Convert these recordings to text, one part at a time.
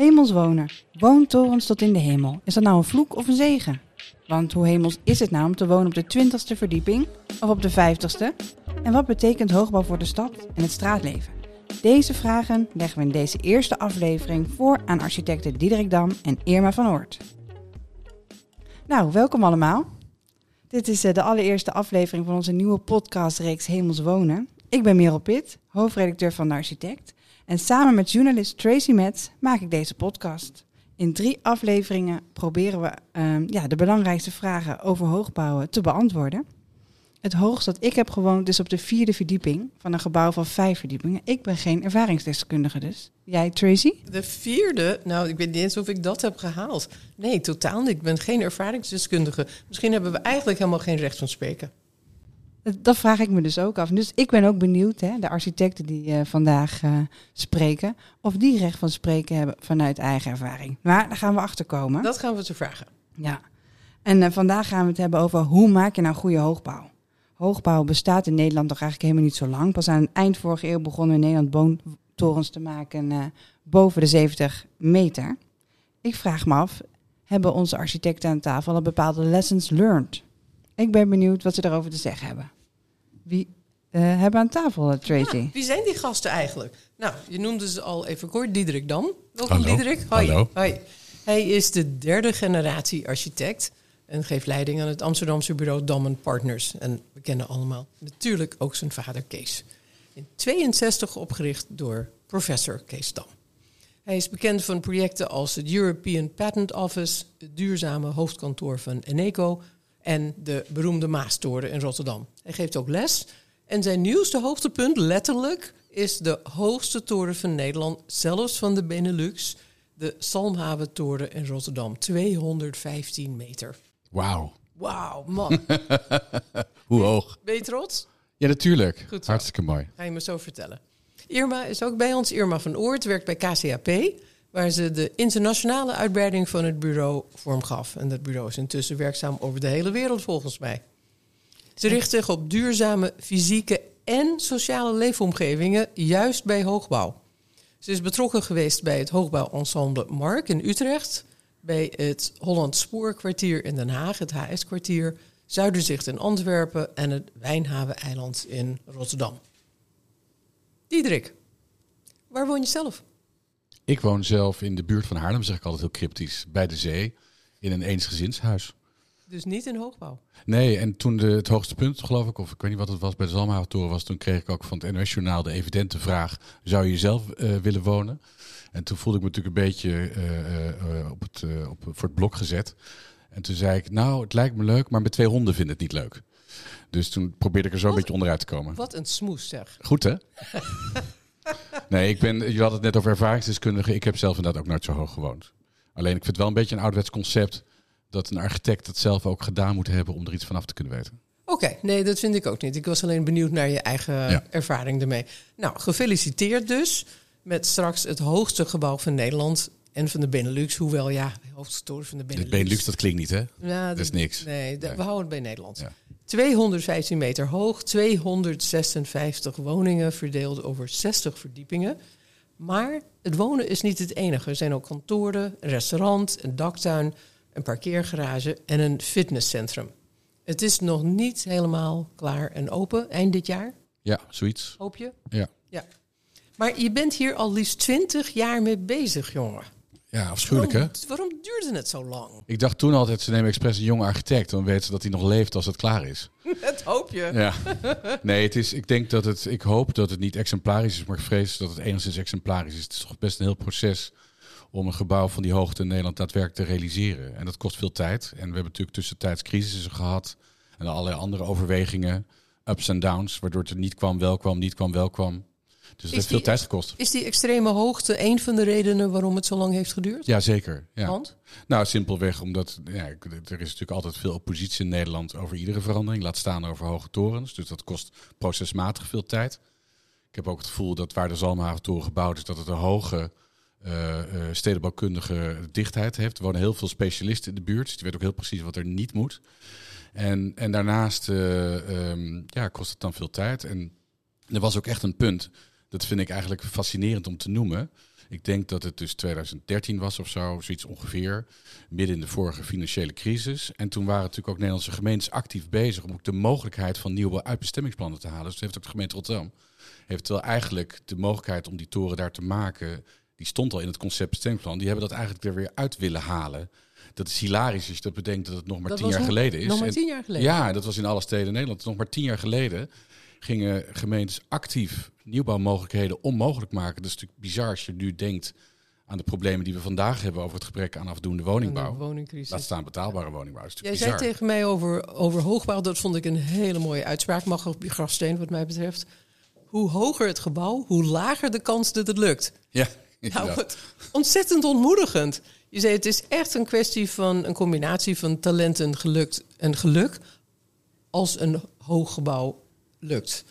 Hemels wonen. Woontorens tot in de hemel. Is dat nou een vloek of een zegen? Want hoe hemels is het nou om te wonen op de 20ste verdieping of op de 50ste? En wat betekent hoogbouw voor de stad en het straatleven? Deze vragen leggen we in deze eerste aflevering voor aan architecten Diederik Dam en Irma van Oort. Nou, welkom allemaal. Dit is eh, de allereerste aflevering van onze nieuwe podcastreeks Hemels Wonen. Ik ben Merel Pitt, hoofdredacteur van De Architect. En samen met journalist Tracy Metz maak ik deze podcast. In drie afleveringen proberen we ehm, ja, de belangrijkste vragen over hoogbouwen te beantwoorden. Het hoogst dat ik heb gewoond is op de vierde verdieping van een gebouw van vijf verdiepingen. Ik ben geen ervaringsdeskundige dus. Jij, Tracy? De vierde? Nou, ik weet niet eens of ik dat heb gehaald. Nee, totaal niet. Ik ben geen ervaringsdeskundige. Misschien hebben we eigenlijk helemaal geen recht van spreken. Dat vraag ik me dus ook af. Dus ik ben ook benieuwd, hè, de architecten die uh, vandaag uh, spreken, of die recht van spreken hebben vanuit eigen ervaring. Maar daar gaan we achter komen. Dat gaan we te vragen. Ja. En uh, vandaag gaan we het hebben over hoe maak je nou goede hoogbouw. Hoogbouw bestaat in Nederland toch eigenlijk helemaal niet zo lang. Pas aan het eind vorige eeuw begonnen we in Nederland woontorens te maken boven de 70 meter. Ik vraag me af, hebben onze architecten aan tafel al bepaalde lessons learned? Ik ben benieuwd wat ze daarover te zeggen hebben. Wie uh, hebben aan tafel, Tracy? Ja, wie zijn die gasten eigenlijk? Nou, je noemde ze al even kort. Diederik Dam. Welkom, Hallo. Diederik. Hoi. Hallo. Hoi. Hij is de derde generatie architect en geeft leiding aan het Amsterdamse bureau Dam Partners. En we kennen allemaal natuurlijk ook zijn vader Kees. In 62 opgericht door professor Kees Dam. Hij is bekend van projecten als het European Patent Office, het duurzame hoofdkantoor van Eneco en de beroemde Maastoren in Rotterdam. Hij geeft ook les. En zijn nieuwste hoogtepunt, letterlijk, is de hoogste toren van Nederland, zelfs van de Benelux, de Salmhaven-toren in Rotterdam. 215 meter. Wauw. Wauw, man. Hoe hoog? Ben je trots? Ja, natuurlijk. Goed zo. Hartstikke mooi. Ga je me zo vertellen. Irma is ook bij ons. Irma van Oort werkt bij KCAP waar ze de internationale uitbreiding van het bureau vorm gaf. En dat bureau is intussen werkzaam over de hele wereld volgens mij. Ze richt zich op duurzame fysieke en sociale leefomgevingen, juist bij hoogbouw. Ze is betrokken geweest bij het hoogbouwensemble Mark in Utrecht, bij het Holland Spoorkwartier in Den Haag, het HS-kwartier, Zuiderzicht in Antwerpen en het Wijnhaven-eiland in Rotterdam. Diederik, waar woon je zelf? Ik woon zelf in de buurt van Haarlem, zeg ik altijd heel cryptisch, bij de zee, in een eensgezinshuis. Dus niet in hoogbouw? Nee, en toen de, het hoogste punt, geloof ik, of ik weet niet wat het was, bij de Zalmhaventoren was, toen kreeg ik ook van het NOS-journaal de evidente vraag, zou je zelf uh, willen wonen? En toen voelde ik me natuurlijk een beetje uh, uh, op het, op, voor het blok gezet. En toen zei ik, nou, het lijkt me leuk, maar met twee honden vind ik het niet leuk. Dus toen probeerde ik er zo een beetje onderuit te komen. Wat een smoes zeg. Goed hè? Nee, ik ben, je had het net over ervaringsdeskundige. Ik heb zelf inderdaad ook nooit zo hoog gewoond. Alleen ik vind het wel een beetje een ouderwets concept dat een architect het zelf ook gedaan moet hebben om er iets vanaf te kunnen weten. Oké, okay, nee, dat vind ik ook niet. Ik was alleen benieuwd naar je eigen ja. ervaring ermee. Nou, gefeliciteerd dus met straks het hoogste gebouw van Nederland en van de Benelux. Hoewel, ja, de hoogste toren van de Benelux. De Benelux, dat klinkt niet, hè? Ja, dat is niks. Nee, nee, we houden het bij Nederland. Ja. 215 meter hoog, 256 woningen verdeeld over 60 verdiepingen. Maar het wonen is niet het enige. Er zijn ook kantoren, een restaurant, een daktuin, een parkeergarage en een fitnesscentrum. Het is nog niet helemaal klaar en open eind dit jaar. Ja, zoiets. Hoop je? Ja. ja. Maar je bent hier al liefst 20 jaar mee bezig, jongen. Ja, afschuwelijk waarom, hè? Waarom duurde het zo lang? Ik dacht toen altijd, ze nemen expres een jonge architect. Dan weten ze dat hij nog leeft als het klaar is. Dat hoop je. Ja. Nee, het is, ik denk dat het, ik hoop dat het niet exemplarisch is, maar ik vrees dat het enigszins exemplarisch is. Het is toch best een heel proces om een gebouw van die hoogte in Nederland daadwerkelijk te realiseren. En dat kost veel tijd. En we hebben natuurlijk tussentijds crisissen gehad en allerlei andere overwegingen, ups en downs, waardoor het er niet kwam, wel kwam, niet kwam, wel kwam. Dus het heeft veel tijd gekost. Is die extreme hoogte een van de redenen waarom het zo lang heeft geduurd? Ja, zeker. Ja. Want? Nou, simpelweg omdat ja, er is natuurlijk altijd veel oppositie in Nederland over iedere verandering. Laat staan over hoge torens. Dus dat kost procesmatig veel tijd. Ik heb ook het gevoel dat waar de Zalmhaventoren gebouwd is, dat het een hoge uh, uh, stedenbouwkundige dichtheid heeft. Er wonen heel veel specialisten in de buurt. Dus die weten ook heel precies wat er niet moet. En, en daarnaast uh, um, ja, kost het dan veel tijd. En er was ook echt een punt dat vind ik eigenlijk fascinerend om te noemen. Ik denk dat het dus 2013 was of zo, zoiets ongeveer. Midden in de vorige financiële crisis. En toen waren natuurlijk ook Nederlandse gemeentes actief bezig om ook de mogelijkheid van nieuwe uitbestemmingsplannen te halen. Dus heeft ook de gemeente Rotterdam heeft wel eigenlijk de mogelijkheid om die toren daar te maken. Die stond al in het concept bestemmingsplan. Die hebben dat eigenlijk er weer uit willen halen. Dat is hilarisch als je dat bedenkt dat het nog maar Dat tien jaar geleden is. Nog maar En- tien jaar geleden. ja, dat was in alle steden in Nederland. Nog maar tien jaar geleden gingen gemeentes actief nieuwbouwmogelijkheden onmogelijk maken. Dat is natuurlijk bizar als je nu denkt aan de problemen die we vandaag hebben over het gebrek aan afdoende woningbouw. woningcrisis. Laat staan betaalbare woningbouw. Dat is Jij natuurlijk zei bizar. tegen mij over, over hoogbouw, dat vond ik een hele mooie uitspraak. Mag op je grafsteen wat mij betreft. Hoe hoger het gebouw, hoe lager de kans dat het lukt. Ja, Nou, wat ontzettend ontmoedigend. Je zei het is echt een kwestie van een combinatie van talent en, gelukt, en geluk als een hoog gebouw lukt.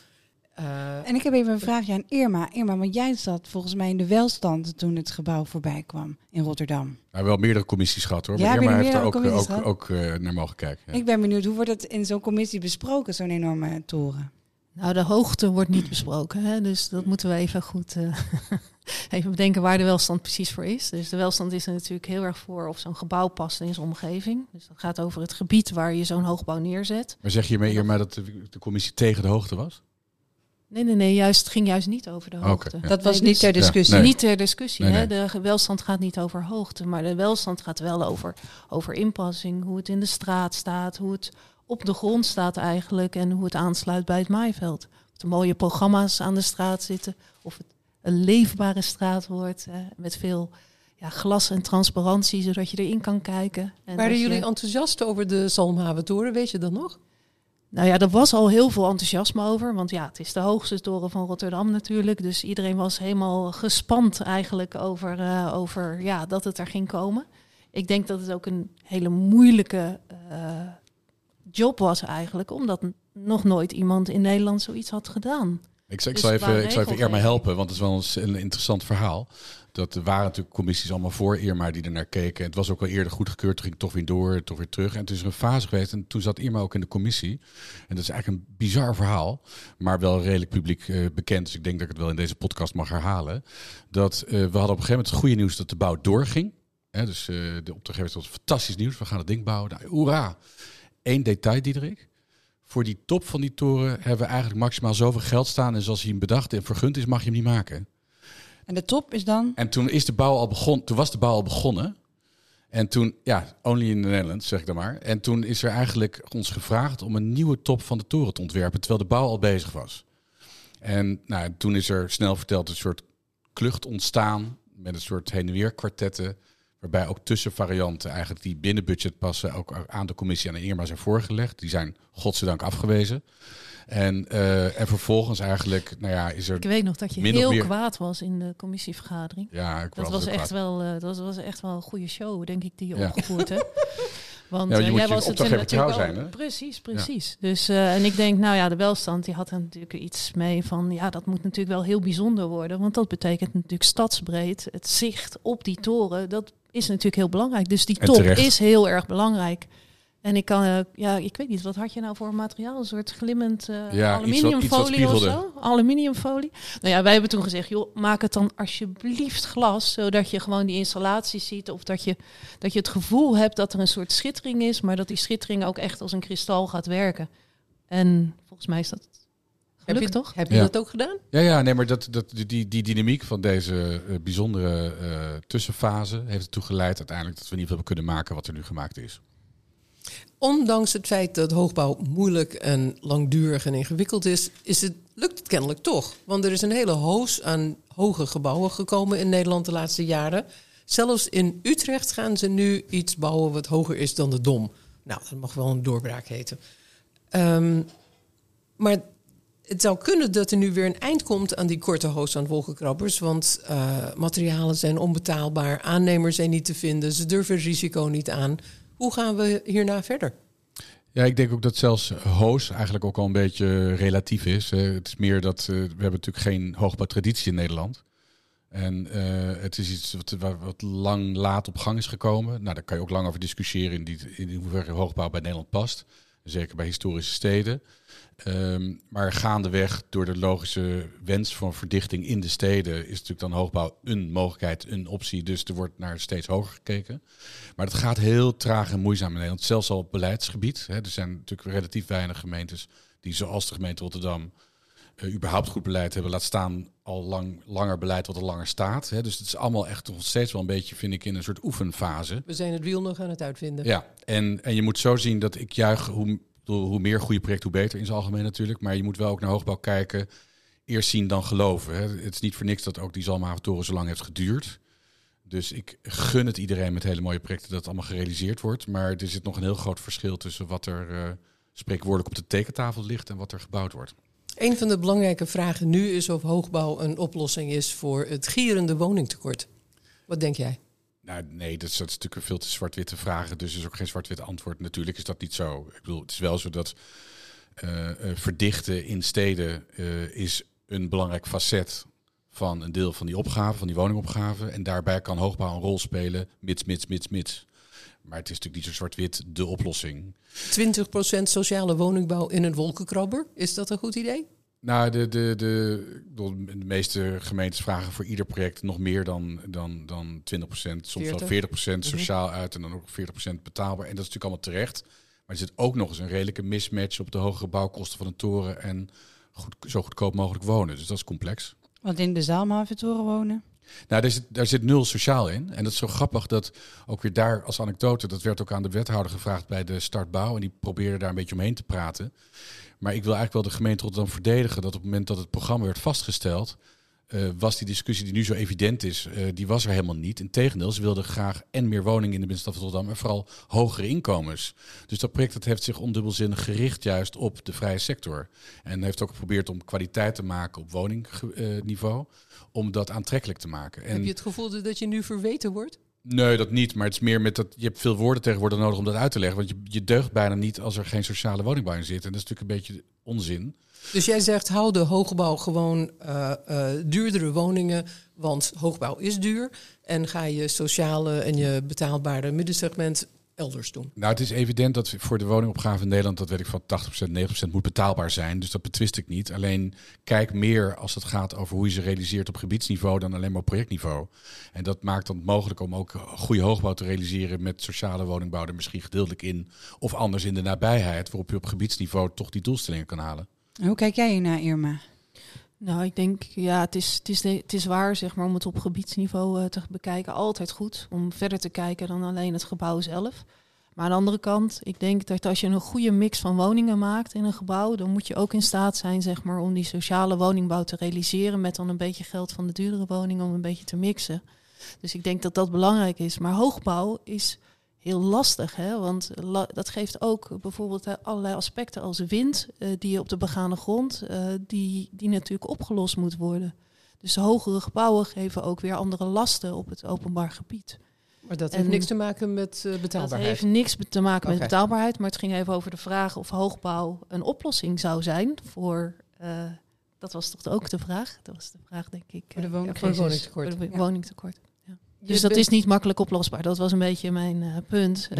Eh, En ik heb even een vraagje aan Irma. Irma, want jij zat volgens mij in de welstand toen het gebouw voorbij kwam in Rotterdam. Nou, wel meerdere commissies gehad hoor. Ja, Maar Irma heeft er ook, commissies ook, eh, naar mogen kijken. ja. Ik ben benieuwd, hoe wordt het in zo'n commissie besproken, zo'n enorme toren? Nou, de hoogte wordt niet besproken. Hè? Dus dat moeten we even goed eh, even bedenken waar de welstand precies voor is. Dus de welstand is er natuurlijk heel erg voor of zo'n gebouw past in zijn omgeving. Dus dat gaat over het gebied waar je zo'n hoogbouw neerzet. Maar zeg je hiermee Irma dat de, commissie tegen de hoogte was? Nee, nee, nee, juist, het ging juist niet over de hoogte. ja. Dat was Nee, niet dus- ter discussie. nee. Niet ter discussie. Nee, Hè? De welstand gaat niet over hoogte, maar de welstand gaat wel over, over inpassing, hoe het in de straat staat, hoe het op de grond staat eigenlijk en hoe het aansluit bij het maaiveld. Of er mooie programma's aan de straat zitten, of het een leefbare straat wordt hè, met veel ja, glas en transparantie, zodat je erin kan kijken. En waren je- jullie enthousiast over de Zalmhaventoren, weet je dat nog? nou ja, er was al heel veel enthousiasme over. Want ja, het is de hoogste toren van Rotterdam natuurlijk. Dus iedereen was helemaal gespand eigenlijk over, eh, over ja, dat het er ging komen. Ik denk dat het ook een hele moeilijke eh, job was eigenlijk. Omdat nog nooit iemand in Nederland zoiets had gedaan. Ik, ik Dus zal even, ik zal even Irma helpen, want het is wel een, een interessant verhaal. Dat er waren natuurlijk commissies allemaal voor Irma die er naar keken. Het was ook al eerder goedgekeurd, toen ging het toch weer door, toch weer terug. En toen is er een fase geweest en toen zat Irma ook in de commissie. En dat is eigenlijk een bizar verhaal, maar wel redelijk publiek eh, bekend. Dus ik denk dat ik het wel in deze podcast mag herhalen. Dat eh, we hadden op een gegeven moment het goede nieuws dat de bouw doorging. Hè, dus eh, de opdrachtgever was fantastisch nieuws. We gaan het ding bouwen. Nou, hoera! Eén detail, Diederik. Voor die top van die toren hebben we eigenlijk maximaal zoveel geld staan. En zoals hij hem bedacht en vergund is, mag je hem niet maken. En de top is dan... En toen is de bouw al begonnen. Toen was de bouw al begonnen. En toen, ja, only in the Netherlands, zeg ik dan maar. En toen is er eigenlijk ons gevraagd om een nieuwe top van de toren te ontwerpen, terwijl de bouw al bezig was. En nou, toen is er snel verteld een soort klucht ontstaan met een soort heen en weer kwartetten. Waarbij ook tussenvarianten eigenlijk die binnen budget passen ook aan de commissie aan de Irma zijn voorgelegd. Die zijn godzijdank afgewezen. En, eh, en vervolgens eigenlijk, nou ja, is er... Ik weet nog dat je heel meer- kwaad was in de commissievergadering. Ja, ik Dat was echt kwaad. wel, eh, dat was echt wel een goede show, denk ik, die je Ja. opgevoerd hebt. Want Ja, eh, jij was het natuurlijk zijn, hè? Precies, precies. Dus, en ik denk, nou ja, de welstand die had er natuurlijk iets mee van, ja, dat moet natuurlijk wel heel bijzonder worden. Want dat betekent natuurlijk stadsbreed. Het zicht op die toren, dat is natuurlijk heel belangrijk. Dus die top is heel erg belangrijk. En ik kan, eh, ja, ik weet niet, wat had je nou voor materiaal? Een soort glimmend eh Ja, aluminiumfolie of zo? Aluminiumfolie. Nou ja, wij hebben toen gezegd, joh, maak het dan alsjeblieft glas, zodat je gewoon die installatie ziet of dat je, dat je het gevoel hebt dat er een soort schittering is, maar dat die schittering ook echt als een kristal gaat werken. En volgens mij is dat Heb je, toch? Heb je Ja. dat ook gedaan? Ja, ja, nee, maar dat, dat, die, die dynamiek van deze eh, bijzondere eh, tussenfase heeft ertoe geleid uiteindelijk dat we in ieder geval hebben kunnen maken wat er nu gemaakt is. Ondanks het feit dat hoogbouw moeilijk en langdurig en ingewikkeld is, is het, lukt het kennelijk toch. Want er is een hele hoos aan hoge gebouwen gekomen in Nederland de laatste jaren. Zelfs in Utrecht gaan ze nu iets bouwen wat hoger is dan de Dom. Nou, dat mag wel een doorbraak heten. Ehm, maar het zou kunnen dat er nu weer een eind komt aan die korte hoos aan wolkenkrabbers. Want eh, materialen zijn onbetaalbaar, aannemers zijn niet te vinden, ze durven het risico niet aan. Hoe gaan we hierna verder? Ja, ik denk ook dat zelfs hoos eigenlijk ook al een beetje relatief is. Het is meer dat eh, we hebben natuurlijk geen hoogbouwtraditie in Nederland. En eh, het is iets wat, wat lang laat op gang is gekomen. Nou, daar kan je ook lang over discussiëren in, die, in hoeverre hoogbouw bij Nederland past. Zeker bij historische steden. Ehm, maar gaandeweg, door de logische wens van verdichting in de steden, is natuurlijk dan hoogbouw een mogelijkheid, een optie. Dus er wordt naar steeds hoger gekeken. Maar dat gaat heel traag en moeizaam in Nederland. Zelfs al op beleidsgebied. Hè. Er zijn natuurlijk relatief weinig gemeentes die, zoals de gemeente Rotterdam, uh, überhaupt goed beleid hebben. Laat staan al lang, langer beleid wat er langer staat. Hè. Dus het is allemaal echt nog steeds wel een beetje, vind ik, in een soort oefenfase. We zijn het wiel nog aan het uitvinden. Ja, en, en je moet zo zien dat ik juich hoe hoe meer goede projecten, hoe beter in zijn algemeen natuurlijk. Maar je moet wel ook naar hoogbouw kijken. Eerst zien dan geloven. Hè. Het is niet voor niks dat ook die Zalmhaven zo lang heeft geduurd. Dus ik gun het iedereen met hele mooie projecten dat het allemaal gerealiseerd wordt. Maar er zit nog een heel groot verschil tussen wat er uh, spreekwoordelijk op de tekentafel ligt en wat er gebouwd wordt. Een van de belangrijke vragen nu is of hoogbouw een oplossing is voor het gierende woningtekort. Wat denk jij? Nou, nee, dat is, dat natuurlijk veel te zwart-witte vragen. Dus is ook geen zwart-wit antwoord. Natuurlijk is dat niet zo. Ik bedoel, het is wel zo dat uh, verdichten in steden uh, is een belangrijk facet van een deel van die opgave, van die woningopgave. En daarbij kan hoogbouw een rol spelen, mits, mits, mits, mits. Maar het is natuurlijk niet zo zwart-wit de oplossing. 20% sociale woningbouw in een wolkenkrabber, is dat een goed idee? Nou, de, de, de, de, meeste gemeentes vragen voor ieder project nog meer dan, dan, dan 20%, soms 40. wel 40% mhm. sociaal uit en dan ook 40% betaalbaar. En dat is natuurlijk allemaal terecht. Maar er zit ook nog eens een redelijke mismatch op de hogere bouwkosten van een toren en goed, zo goedkoop mogelijk wonen. Dus dat is complex. Want in de Zaalmaventoren wonen? Nou, daar zit, daar zit nul sociaal in. En dat is zo grappig dat ook weer daar als anekdote, dat werd ook aan de wethouder gevraagd bij de startbouw. En die probeerde daar een beetje omheen te praten. Maar ik wil eigenlijk wel de gemeente Rotterdam verdedigen dat op het moment dat het programma werd vastgesteld, uh, was die discussie die nu zo evident is, uh, die was er helemaal niet. Integendeel, ze wilden graag en meer woningen in de binnenstad van Rotterdam en vooral hogere inkomens. Dus dat project dat heeft zich ondubbelzinnig gericht juist op de vrije sector. En heeft ook geprobeerd om kwaliteit te maken op woningniveau, om dat aantrekkelijk te maken. En Heb je het gevoel dat je nu verweten wordt? Nee, dat niet. Maar het is meer met dat je hebt veel woorden tegenwoordig nodig om dat uit te leggen. Want je, je deugt bijna niet als er geen sociale woningbouw in zit. En dat is natuurlijk een beetje onzin. Dus jij zegt, hou de hoogbouw gewoon uh, uh, duurdere woningen, want hoogbouw is duur. En ga je sociale en je betaalbare middensegment elders doen? Nou, het is evident dat voor de woningopgave in Nederland, dat weet ik van 80%, 90% moet betaalbaar zijn. Dus dat betwist ik niet. Alleen kijk meer als het gaat over hoe je ze realiseert op gebiedsniveau dan alleen maar op projectniveau. En dat maakt het mogelijk om ook goede hoogbouw te realiseren met sociale woningbouw er misschien gedeeltelijk in. Of anders in de nabijheid, waarop je op gebiedsniveau toch die doelstellingen kan halen. Hoe kijk jij hiernaar, Irma? Nou, ik denk, ja, het is, het is, het is waar, zeg maar, om het op gebiedsniveau uh, te bekijken. Altijd goed om verder te kijken dan alleen het gebouw zelf. Maar aan de andere kant, ik denk dat als je een goede mix van woningen maakt in een gebouw, dan moet je ook in staat zijn, zeg maar, om die sociale woningbouw te realiseren met dan een beetje geld van de duurdere woningen om een beetje te mixen. Dus ik denk dat dat belangrijk is. Maar hoogbouw is heel lastig. Hè? Want dat geeft ook bijvoorbeeld allerlei aspecten als wind, uh, die op de begane grond, uh, die, die natuurlijk opgelost moet worden. Dus hogere gebouwen geven ook weer andere lasten op het openbaar gebied. Maar dat heeft niks te maken met uh, betaalbaarheid? Dat heeft niks te maken met betaalbaarheid, maar het ging even over de vraag of hoogbouw een oplossing zou zijn voor... dat was toch ook de vraag? Dat was de vraag, denk ik. Voor de, woningtekort. Voor de woningtekort. Dus dat is niet makkelijk oplosbaar. Dat was een beetje mijn uh, punt. Uh,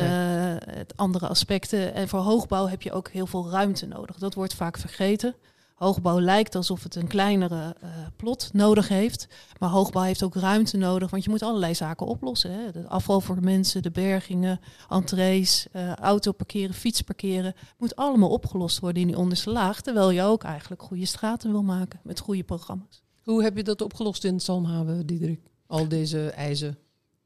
het andere aspecten. En voor hoogbouw heb je ook heel veel ruimte nodig. Dat wordt vaak vergeten. Hoogbouw lijkt alsof het een kleinere uh, plot nodig heeft. Maar hoogbouw heeft ook ruimte nodig, want je moet allerlei zaken oplossen. Hè. De afval voor mensen, de bergingen, entrees, auto parkeren, fiets parkeren. Moet allemaal opgelost worden in die onderste laag. Terwijl je ook eigenlijk goede straten wil maken met goede programma's. Hoe heb je dat opgelost in Salmhaven, Diederik? Al deze eisen?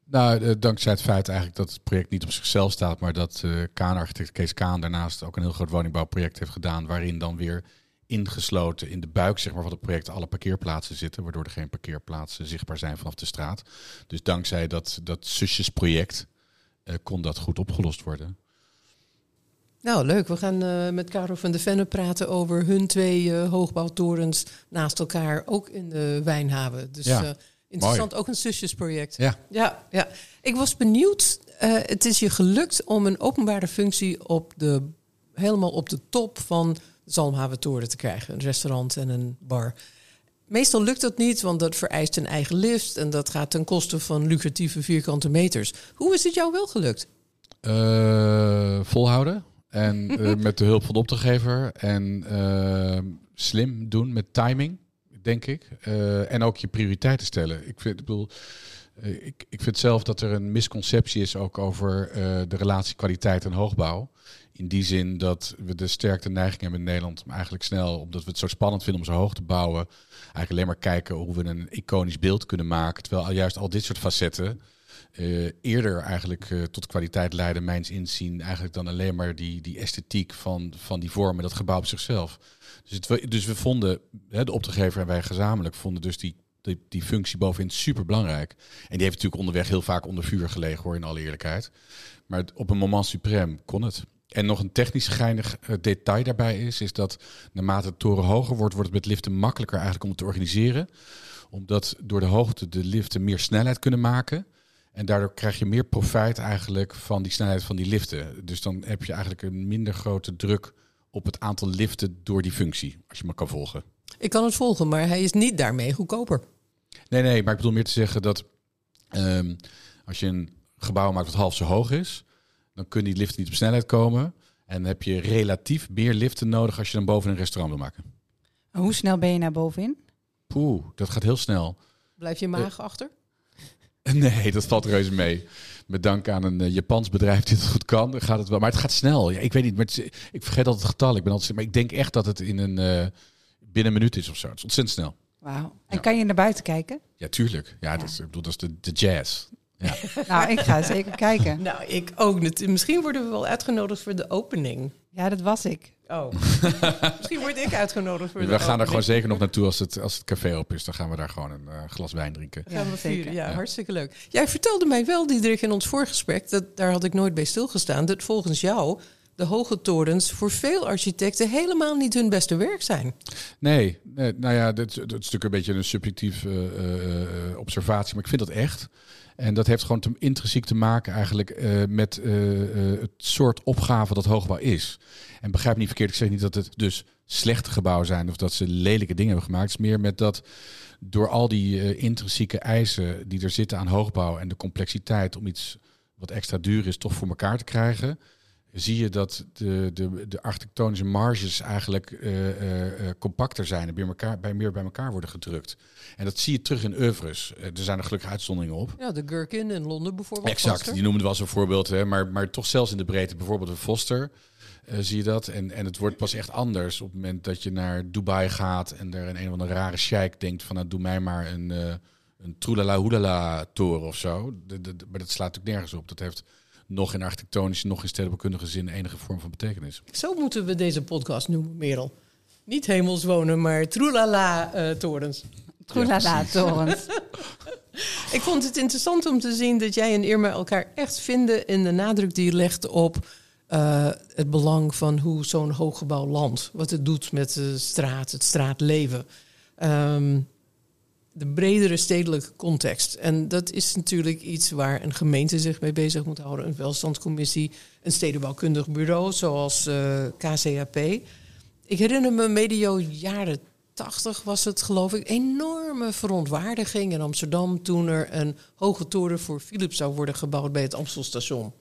Nou, uh, dankzij het feit eigenlijk dat het project niet op zichzelf staat, maar dat uh, Kaan-architect Kees Kaan daarnaast ook een heel groot woningbouwproject heeft gedaan, waarin dan weer ingesloten in de buik zeg maar, van het project alle parkeerplaatsen zitten, waardoor er geen parkeerplaatsen zichtbaar zijn vanaf de straat. Dus dankzij dat, dat zusjesproject uh, kon dat goed opgelost worden. Nou, leuk. We gaan uh, met Caro van de Venne praten over hun twee uh, hoogbouwtorens naast elkaar, ook in de Wijnhaven. Dus ja. Interessant, ook een zusjesproject. Ja. Ja, ja. Ik was benieuwd. Uh, het is je gelukt om een openbare functie op de, helemaal op de top van de Toren te krijgen. Een restaurant en een bar. Meestal lukt dat niet, want dat vereist een eigen lift en dat gaat ten koste van lucratieve vierkante meters. Hoe is het jou wel gelukt? Uh, volhouden En eh, met de hulp van de opdrachtgever. En eh, slim doen met timing, denk ik. Eh, en ook je prioriteiten stellen. Ik vind, bedoel, eh, ik, ik vind zelf dat er een misconceptie is ook over eh, de relatie kwaliteit en hoogbouw. In die zin dat we de sterkte neiging hebben in Nederland om eigenlijk snel, omdat we het zo spannend vinden om zo hoog te bouwen, eigenlijk alleen maar kijken hoe we een iconisch beeld kunnen maken. Terwijl juist al dit soort facetten eh, eerder eigenlijk eh, tot kwaliteit leiden, mijns inzien, eigenlijk dan alleen maar die, die esthetiek van, van die vormen, dat gebouw op zichzelf. Dus, het, dus we vonden, hè, de opdrachtgever en wij gezamenlijk, vonden dus die, die, die functie bovenin super belangrijk. En die heeft natuurlijk onderweg heel vaak onder vuur gelegen, hoor, in alle eerlijkheid. Maar op een moment suprême kon het. En nog een technisch geinig eh, detail daarbij is, is dat naarmate de toren hoger wordt, wordt het met liften makkelijker eigenlijk om te organiseren. Omdat door de hoogte de liften meer snelheid kunnen maken. En daardoor krijg je meer profijt eigenlijk van die snelheid van die liften. Dus dan heb je eigenlijk een minder grote druk op het aantal liften door die functie, als je me kan volgen. Ik kan het volgen, maar hij is niet daarmee goedkoper. Nee, nee, maar ik bedoel meer te zeggen dat ehm, als je een gebouw maakt wat half zo hoog is, dan kunnen die liften niet op snelheid komen. En dan heb je relatief meer liften nodig als je dan boven een restaurant wil maken. Hoe snel ben je naar bovenin? Poeh, dat gaat heel snel. Blijf je maag achter? Nee, dat valt reuze mee. Met dank aan een eh, Japans bedrijf die het goed kan, dan gaat het wel. Maar het gaat snel. Ja, ik weet niet, maar het is- ik vergeet altijd het getal. Ik ben altijd, maar ik denk echt dat het in een eh, binnen een minuut is of zo. Het is ontzettend snel. Wauw. En Ja. kan je naar buiten kijken? Ja, tuurlijk. Ja, Dat, is, ik bedoel, dat is de, de jazz. Ja. Nou, ik ga zeker kijken. Nou, ik ook. Misschien worden we wel uitgenodigd voor de opening. Ja, dat was ik. Oh. Misschien word ik uitgenodigd voor We gaan er gewoon zeker nog naartoe als het, als het café op is. Dan gaan we daar gewoon een eh, glas wijn drinken. Ja, zeker. Ja, Ja. hartstikke leuk. Jij vertelde mij wel, Diederik, in ons voorgesprek... Dat, daar had ik nooit bij stilgestaan... dat volgens jou de hoge torens voor veel architecten... helemaal niet hun beste werk zijn. Nee, nee nou ja, dat, dat is natuurlijk een beetje een subjectief eh, eh, eh, observatie, maar ik vind dat echt. En dat heeft gewoon te, intrinsiek te maken eigenlijk eh, met eh, eh, het soort opgave dat hoogbouw is. En begrijp niet verkeerd, ik zeg niet dat het dus slechte gebouwen zijn of dat ze lelijke dingen hebben gemaakt. Het is meer met dat door al die intrinsieke eisen die er zitten aan hoogbouw en de complexiteit om iets wat extra duur is toch voor elkaar te krijgen, zie je dat de, de, de architectonische marges eigenlijk eh, eh, eh, compacter zijn en bij, elkaar, bij meer bij elkaar worden gedrukt. En dat zie je terug in oeuvres. Er zijn er gelukkig uitzonderingen op. Ja, de Gherkin in Londen bijvoorbeeld. Exact, Foster. die noemen het wel zo'n voorbeeld. Hè, maar, maar toch zelfs in de breedte, bijvoorbeeld een Foster, zie je dat. En, en het wordt pas echt anders op het moment dat je naar Dubai gaat en er een een of andere rare sheik denkt van nou, doe mij maar een, een troelala hoelala toren of zo. De, de, de- maar dat slaat natuurlijk nergens op. Dat heeft nog in architectonische, nog in stedenbouwkundige zin enige vorm van betekenis. Zo moeten we deze podcast noemen, Merel. Niet hemels wonen, maar troelala-torens. Troelala, torens. Ik vond het interessant om te zien dat jij en Irma elkaar echt vinden in de nadruk die je legt op eh, het belang van hoe zo'n hooggebouw landt. Wat het doet met de straat, het straatleven. Ehm, de bredere stedelijke context. En dat is natuurlijk iets waar een gemeente zich mee bezig moet houden. Een welstandscommissie, een stedenbouwkundig bureau zoals eh, KCAP. Ik herinner me medio jaren 80 was het geloof ik enorme verontwaardiging in Amsterdam toen er een hoge toren voor Philips zou worden gebouwd bij het Amstelstation.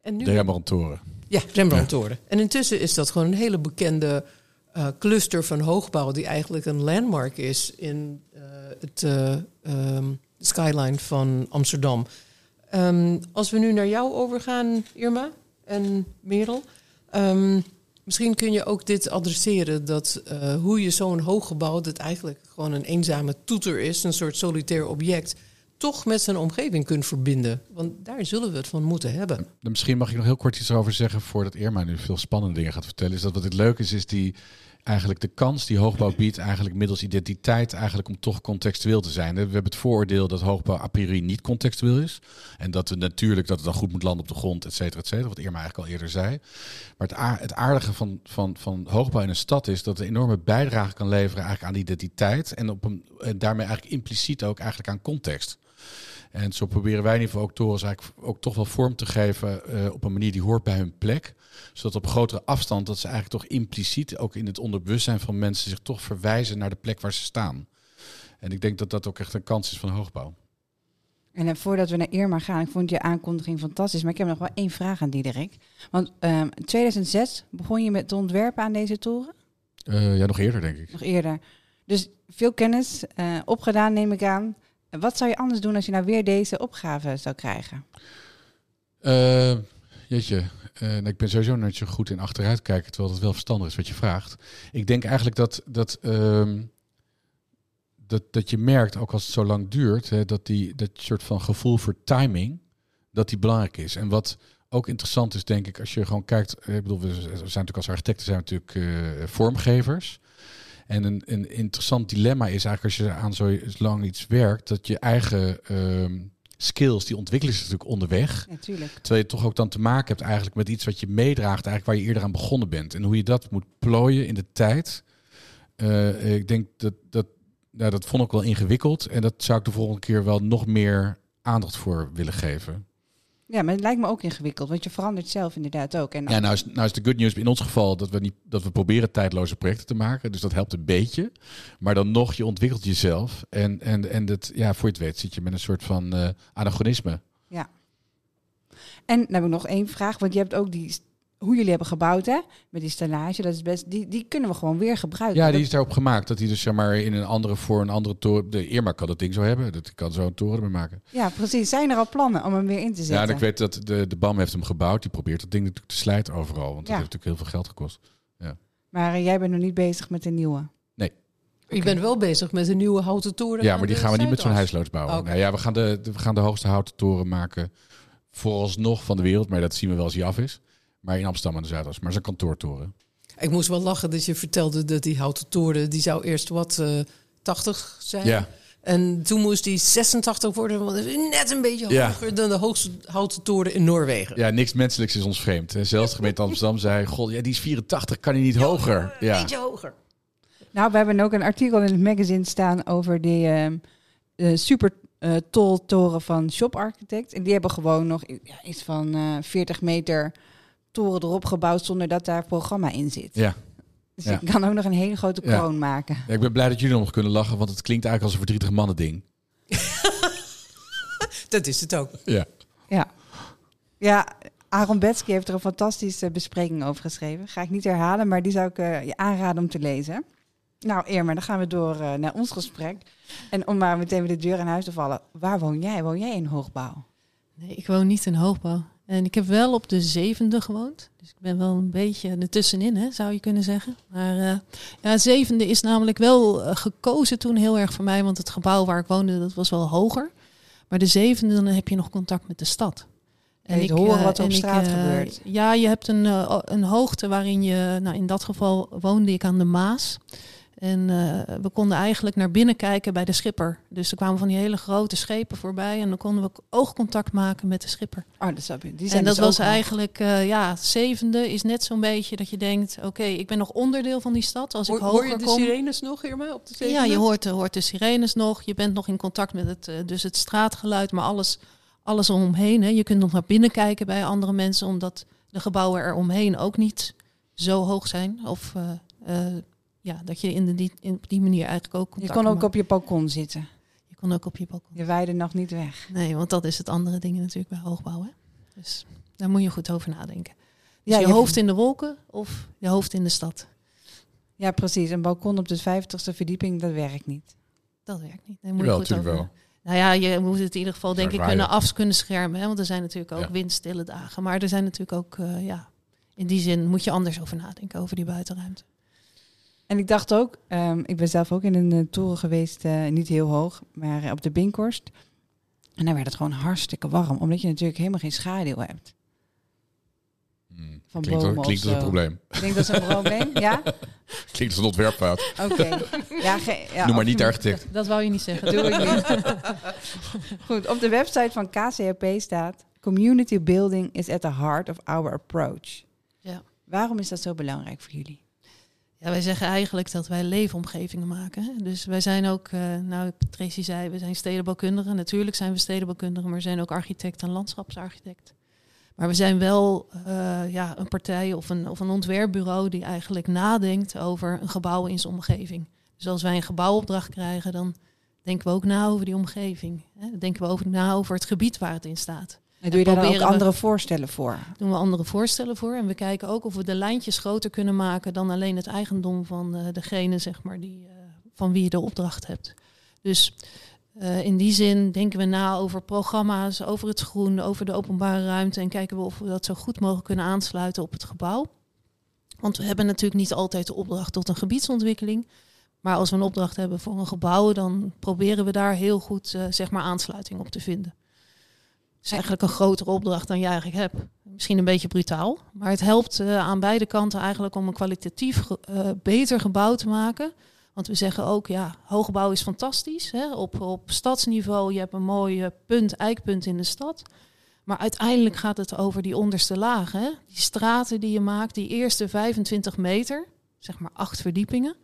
En nu De Rembrandt-toren. ja, Rembrandt-toren. En intussen is dat gewoon een hele bekende eh, cluster van hoogbouw... die eigenlijk een landmark is in eh, het eh, ehm, skyline van Amsterdam. Ehm, als we nu naar jou overgaan, Irma en Merel... ehm, misschien kun je ook dit adresseren... dat hoe je zo'n hooggebouw, dat eigenlijk gewoon een eenzame toeter is... een soort solitair object... toch met zijn omgeving kunt verbinden. Want daar zullen we het van moeten hebben. Misschien mag ik nog heel kort iets over zeggen voordat Irma nu veel spannende dingen gaat vertellen. Is dat wat het leuk is, is die eigenlijk de kans die hoogbouw biedt, eigenlijk middels identiteit, eigenlijk om toch contextueel te zijn. We hebben het vooroordeel dat hoogbouw a priori niet contextueel is. En dat we natuurlijk dat het dan goed moet landen op de grond, et cetera, et cetera. Wat Irma eigenlijk al eerder zei. Maar het, aar- het aardige van, van, van hoogbouw in een stad is dat het enorme bijdrage kan leveren eigenlijk aan identiteit. En, op en daarmee eigenlijk impliciet ook eigenlijk aan context. En zo proberen wij in ieder geval ook torens eigenlijk ook toch wel vorm te geven eh, op een manier die hoort bij hun plek. Zodat op grotere afstand dat ze eigenlijk toch impliciet ook in het onderbewustzijn van mensen zich toch verwijzen naar de plek waar ze staan. En ik denk dat dat ook echt een kans is van hoogbouw. En eh, voordat we naar Irma gaan, ik vond je aankondiging fantastisch, maar ik heb nog wel één vraag aan Diederik. Want ehm, in 2006 begon je met het ontwerpen aan deze toren? Eh, ja, nog eerder denk ik. Nog eerder. Dus veel kennis eh, opgedaan, neem ik aan. Wat zou je anders doen als je nou weer deze opgave zou krijgen? Eh, jeetje, eh, nou, ik ben sowieso net zo goed in achteruit kijken, terwijl het wel verstandig is wat je vraagt. Ik denk eigenlijk dat, dat, ehm, dat, dat je merkt, ook als het zo lang duurt, hè, dat die dat soort van gevoel voor timing, dat die belangrijk is. En wat ook interessant is, denk ik, als je gewoon kijkt, eh, ik bedoel, we zijn natuurlijk als architecten zijn natuurlijk vormgevers. En een, een interessant dilemma is eigenlijk als je aan zo lang iets werkt, dat je eigen ehm, skills, die ontwikkelen zich natuurlijk onderweg. Natuurlijk. Terwijl je toch ook dan te maken hebt eigenlijk met iets wat je meedraagt, eigenlijk waar je eerder aan begonnen bent. En hoe je dat moet plooien in de tijd. Eh, ik denk dat dat, nou, dat vond ik wel ingewikkeld. En dat zou ik de volgende keer wel nog meer aandacht voor willen geven. Ja, maar het lijkt me ook ingewikkeld, want je verandert zelf inderdaad ook. En Ja, nou is, nou is de good news in ons geval dat we, niet, dat we proberen tijdloze projecten te maken. Dus dat helpt een beetje. Maar dan nog, je ontwikkelt jezelf. En, en, en dat, ja, voor je het weet zit je met een soort van eh anachronisme. En dan heb ik nog één vraag, want je hebt ook die hoe jullie hebben gebouwd, hè? Met die stellage, dat is best. Die, die kunnen we gewoon weer gebruiken. Ja, die Dat- is daarop gemaakt. Dat hij dus zeg maar in een andere voor een andere toren. De Irma kan dat ding zo hebben. Dat kan zo een toren ermee maken. Ja, precies. Zijn er al plannen om hem weer in te zetten? Ja, ik weet dat de, de BAM heeft hem gebouwd. Die probeert dat ding natuurlijk te slijten overal. Want dat Ja. heeft natuurlijk heel veel geld gekost. Maar eh, jij bent nog niet bezig met de nieuwe. Ik ben wel bezig met een nieuwe houten toren. Ja, maar die gaan we niet met zo'n huisloods bouwen. Oké. Nou ja, we gaan de, de- we gaan de hoogste houten toren maken. Vooralsnog van de wereld. Maar dat zien we wel als hij af is. Maar in Amsterdam aan de Zuidas. Maar zijn kantoortoren. Ik moest wel lachen dat je vertelde dat die houten toren... die zou eerst wat eh 80 zijn. Ja, En toen moest die 86 worden, want dat is net een beetje Ja. hoger dan de hoogste houten toren in Noorwegen. ja, niks menselijks is ons vreemd. hè. Zelfs de gemeente Amsterdam zei... God, ja, die is 84, kan hij niet hoger? Een Ja. beetje hoger. Nou, we hebben ook een artikel in het magazine staan over die ehm, eh, super eh, tall toren van Shop Architect. En die hebben gewoon nog ja, iets van eh 40 meter toren erop gebouwd zonder dat daar programma in zit. Ja. Dus Ja. je kan ook nog een hele grote Ja. kroon maken. Ja, ik ben blij dat jullie nog kunnen lachen. Want het klinkt eigenlijk als een verdrietig mannen ding. Dat is het ook. Ja. Ja. Ja, Aaron Betsky heeft er een fantastische bespreking over geschreven. Ga ik niet herhalen, maar die zou ik eh, je aanraden om te lezen. Nou, Irma, dan gaan we door eh, naar ons gesprek. En om maar meteen weer de deur in huis te vallen. Waar woon jij? Woon jij in hoogbouw? Nee, ik woon niet in hoogbouw. En ik heb wel op de zevende gewoond. Dus ik ben wel een beetje ertussenin, hè, zou je kunnen zeggen. Maar eh ja, zevende is namelijk wel eh, gekozen toen heel erg voor mij. Want het gebouw waar ik woonde, dat was wel hoger. Maar de zevende, dan heb je nog contact met de stad. En je te horen wat er op straat eh, gebeurt. Ja, je hebt een, eh, een hoogte waarin je... Nou, in dat geval woonde ik aan de Maas. En eh, we konden eigenlijk naar binnen kijken bij de schipper. Dus er kwamen van die hele grote schepen voorbij. En dan konden we oogcontact maken met de schipper. Oh, dat snap je. Die zijn En dat dus was eigenlijk, eh, ja, zevende is net zo'n beetje dat je denkt... oké, ik ben nog onderdeel van die stad. Als ik Hoor, hoger hoor je de kom... sirenes nog, Irma, op de Ja, zevende? je hoort, hoort de sirenes nog. Je bent nog in contact met het, eh, dus het straatgeluid, maar alles, alles omheen. Hè. Je kunt nog naar binnen kijken bij andere mensen, omdat de gebouwen er omheen ook niet zo hoog zijn. Of ja, dat je in de, in, op die manier eigenlijk ook Je kon ook maakt. op je balkon zitten. Je kon ook op je balkon. Je waaide nog niet weg. Nee, want dat is het andere ding natuurlijk bij hoogbouw. Hè. Dus daar moet je goed over nadenken. Dus Ja, je je- hoofd in de wolken of je hoofd in de stad. Ja, precies. Een balkon op de 50ste verdieping, dat werkt niet. Dat werkt niet. Daar moet Jawel, je goed natuurlijk over wel. Nou ja, je moet het in ieder geval denk ik kunnen af kunnen schermen. Hè? Want er zijn natuurlijk ook Ja. windstille dagen. Maar er zijn natuurlijk ook, eh, ja, in die zin moet je anders over nadenken, over die buitenruimte. En ik dacht ook, ehm, ik ben zelf ook in een eh, toren geweest, eh, niet heel hoog, maar eh, op de Binkhorst. En dan werd het gewoon hartstikke warm, omdat je natuurlijk helemaal geen schaduw hebt. Hmm. Van Klinkt, bomen klinkt als een probleem. Ik denk dat is een probleem, ja? Klinkt als een ontwerpfout. Oké. Ja, ja, Noem maar niet architect. Dat wou je niet zeggen. Doe ik niet. Goed, op de website van KCHP staat... Community building is at the heart of our approach. Ja. Waarom is dat zo belangrijk voor jullie? Ja, wij zeggen eigenlijk dat wij leefomgevingen maken. Dus wij zijn ook, eh, nou, Tracy zei, we zijn stedenbouwkundigen. Natuurlijk zijn we stedenbouwkundigen, maar we zijn ook architect en landschapsarchitect. Maar we zijn wel eh, ja, een partij of een, of een ontwerpbureau die eigenlijk nadenkt over een gebouw in zijn omgeving. Dus als wij een gebouwopdracht krijgen, dan denken we ook na over die omgeving. Hè? Denken we over na over het gebied waar het in staat. En doe je daar ook we- andere voorstellen voor? Doen we andere voorstellen voor. En we kijken ook of we de lijntjes groter kunnen maken dan alleen het eigendom van eh, degene zeg maar, die, eh, van wie je de opdracht hebt. Dus eh, in die zin denken we na over programma's, over het groen, over de openbare ruimte. En kijken we of we dat zo goed mogelijk kunnen aansluiten op het gebouw. Want we hebben natuurlijk niet altijd de opdracht tot een gebiedsontwikkeling. Maar als we een opdracht hebben voor een gebouw, dan proberen we daar heel goed zeg maar aansluiting op te vinden. Is eigenlijk een grotere opdracht dan je eigenlijk hebt. Misschien een beetje brutaal, maar het helpt eh, aan beide kanten eigenlijk om een kwalitatief eh, beter gebouw te maken. Want we zeggen ook, ja, hoogbouw is fantastisch. Hè? Op, op stadsniveau, je hebt een mooi eh, punt, eikpunt in de stad. Maar uiteindelijk gaat het over die onderste lagen. Die straten die je maakt, die eerste 25 meter, zeg maar acht verdiepingen.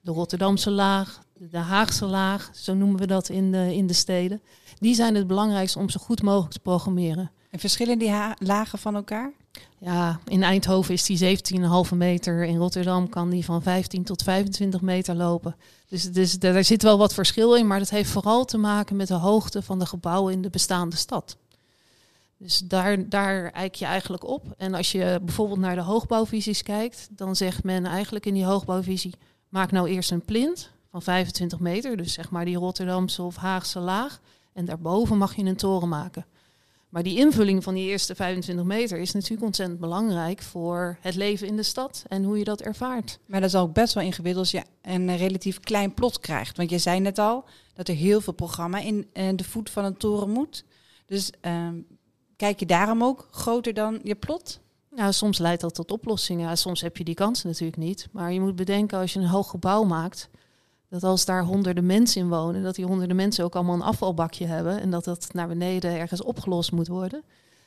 De Rotterdamse laag, de Haagse laag, zo noemen we dat in de, in de steden. Die zijn het belangrijkste om zo goed mogelijk te programmeren. En verschillen die lagen van elkaar? Ja, in Eindhoven is die 17,5 meter. In Rotterdam kan die van 15 tot 25 meter lopen. Dus, dus daar zit wel wat verschil in. Maar dat heeft vooral te maken met de hoogte van de gebouwen in de bestaande stad. Dus daar, daar eik je eigenlijk op. En als je bijvoorbeeld naar de hoogbouwvisies kijkt, dan zegt men eigenlijk in die hoogbouwvisie: maak nou eerst een plint van 25 meter. Dus zeg maar die Rotterdamse of Haagse laag. En daarboven mag je een toren maken. Maar die invulling van die eerste 25 meter is natuurlijk ontzettend belangrijk voor het leven in de stad en hoe je dat ervaart. Maar dat is ook best wel ingewikkeld als je een relatief klein plot krijgt. Want je zei net al dat er heel veel programma in eh, de voet van een toren moet. Dus ehm, kijk je daarom ook groter dan je plot? Nou, soms leidt dat tot oplossingen. Soms heb je die kans natuurlijk niet. Maar je moet bedenken als je een hoog gebouw maakt, dat als daar honderden mensen in wonen, dat die honderden mensen ook allemaal een afvalbakje hebben en dat dat naar beneden ergens opgelost moet worden.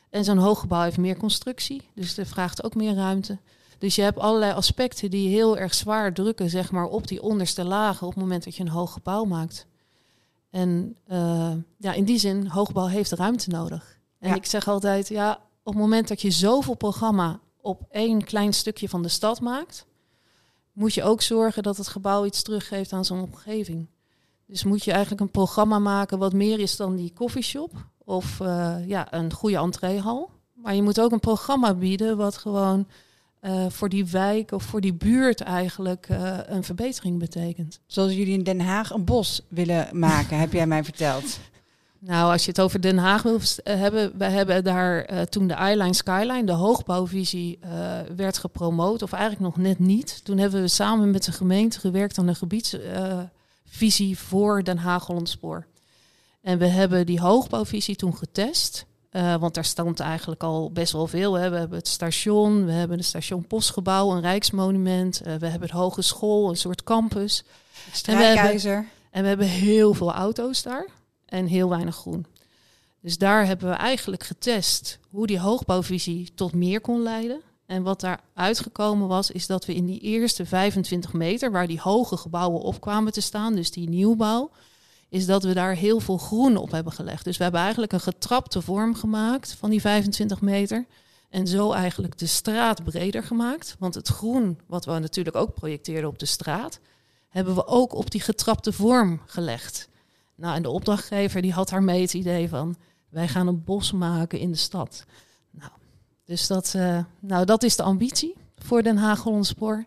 En zo'n hoog gebouw heeft meer constructie, dus dat vraagt ook meer ruimte. Dus je hebt allerlei aspecten die heel erg zwaar drukken, zeg maar, op die onderste lagen op het moment dat je een hoog gebouw maakt. En eh, ja, in die zin, hoogbouw heeft ruimte nodig. En Ja. ik zeg altijd, ja, op het moment dat je zoveel programma op één klein stukje van de stad maakt, moet je ook zorgen dat het gebouw iets teruggeeft aan zijn omgeving. Dus moet je eigenlijk een programma maken wat meer is dan die coffeeshop of eh, ja, een goede entreehal. Maar je moet ook een programma bieden wat gewoon eh, voor die wijk of voor die buurt eigenlijk eh, een verbetering betekent. Zoals jullie in Den Haag een bos willen maken, heb jij mij verteld. Nou, als je het over Den Haag wil eh, hebben, we hebben daar eh, toen de Eyeline Skyline, de hoogbouwvisie, eh, werd gepromoot, of eigenlijk nog net niet. Toen hebben we samen met de gemeente gewerkt aan een gebiedsvisie voor Den Haag Hollandspoor. En we hebben die hoogbouwvisie toen getest. want daar stond eigenlijk al best wel veel. Hè. We hebben het station, we hebben het station Postgebouw, een rijksmonument. we hebben het hogeschool, een soort campus. Strijkijzer. En we hebben heel veel auto's daar en heel weinig groen. Dus daar hebben we eigenlijk getest hoe die hoogbouwvisie tot meer kon leiden. En wat daar uitgekomen was, is dat we in die eerste 25 meter, waar die hoge gebouwen op kwamen te staan, dus die nieuwbouw, is dat we daar heel veel groen op hebben gelegd. Dus we hebben eigenlijk een getrapte vorm gemaakt van die 25 meter. En zo eigenlijk de straat breder gemaakt. Want het groen, wat we natuurlijk ook projecteerden op de straat, hebben we ook op die getrapte vorm gelegd. Nou, en de opdrachtgever die had daarmee het idee van... wij gaan een bos maken in de stad. Nou, dus dat, eh, nou, dat is de ambitie voor Den Haag Hollandspoor.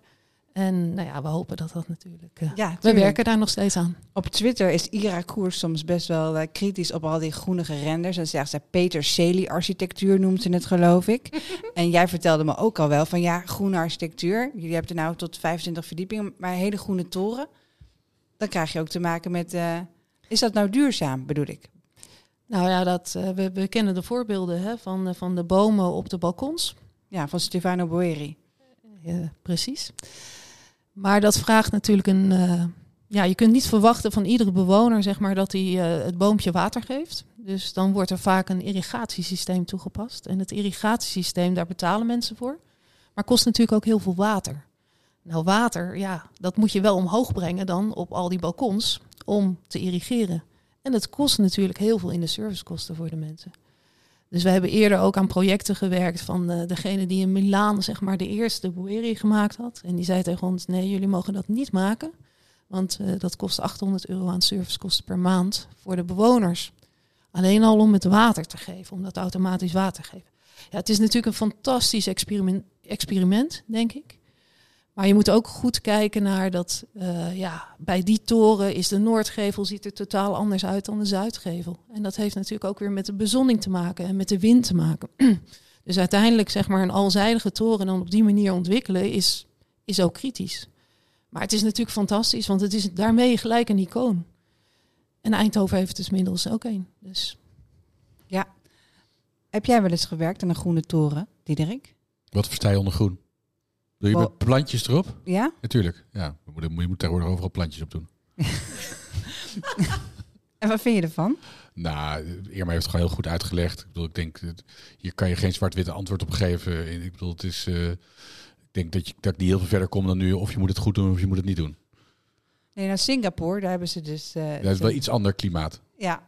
En nou ja, we hopen dat dat natuurlijk... eh, Ja, we werken daar nog steeds aan. Op Twitter is Ira Koers soms best wel eh, kritisch op al die groenige renders. Dan zegt ze Peter Celi architectuur noemt ze het geloof ik. en jij vertelde me ook al wel van ja, groene architectuur. Jullie hebben er nou tot 25 verdiepingen, maar hele groene toren. Dan krijg je ook te maken met, is dat nou duurzaam bedoel ik? Nou ja, dat, eh, we, we kennen de voorbeelden hè, van, eh, van de bomen op de balkons. Ja, van Stefano Boeri. Ja, precies. Maar dat vraagt natuurlijk een. eh, ja, je kunt niet verwachten van iedere bewoner, zeg maar, dat hij eh, het boompje water geeft. Dus dan wordt er vaak een irrigatiesysteem toegepast. En het irrigatiesysteem, daar betalen mensen voor. Maar kost natuurlijk ook heel veel water. Nou, water, ja, dat moet je wel omhoog brengen dan op al die balkons om te irrigeren. En het kost natuurlijk heel veel in de servicekosten voor de mensen. Dus we hebben eerder ook aan projecten gewerkt van eh, degene die in Milaan zeg maar de eerste Boeri gemaakt had. En die zei tegen ons, nee, jullie mogen dat niet maken. Want eh, dat kost 800 euro aan servicekosten per maand voor de bewoners. Alleen al om het water te geven, om dat automatisch water te geven. Ja, het is natuurlijk een fantastisch experiment, experiment denk ik. Maar je moet ook goed kijken naar dat, uh, ja, bij die toren is de Noordgevel ziet er totaal anders uit dan de Zuidgevel. En dat heeft natuurlijk ook weer met de bezonning te maken en met de wind te maken. dus uiteindelijk zeg maar een alzijdige toren dan op die manier ontwikkelen is, is ook kritisch. Maar het is natuurlijk fantastisch, want het is daarmee gelijk een icoon. En Eindhoven heeft dus middels ook een. Dus. Ja. Heb jij wel eens gewerkt aan een groene toren, Diederik? Wat versta je onder groen? Doe je met plantjes erop? Ja? Natuurlijk. Ja, je moet, je moet tegenwoordig overal plantjes op doen. En wat vind je ervan? Nou, Irma heeft het gewoon heel goed uitgelegd. Ik bedoel, ik denk, dat- hier kan je geen zwart-witte antwoord op geven. Ik bedoel, het is... eh, ik denk dat, je, dat ik niet heel veel verder kom dan nu. Of je moet het goed doen of je moet het niet doen. Nee, naar Singapore, daar hebben ze dus... eh, Dat is wel iets ander klimaat. Ja.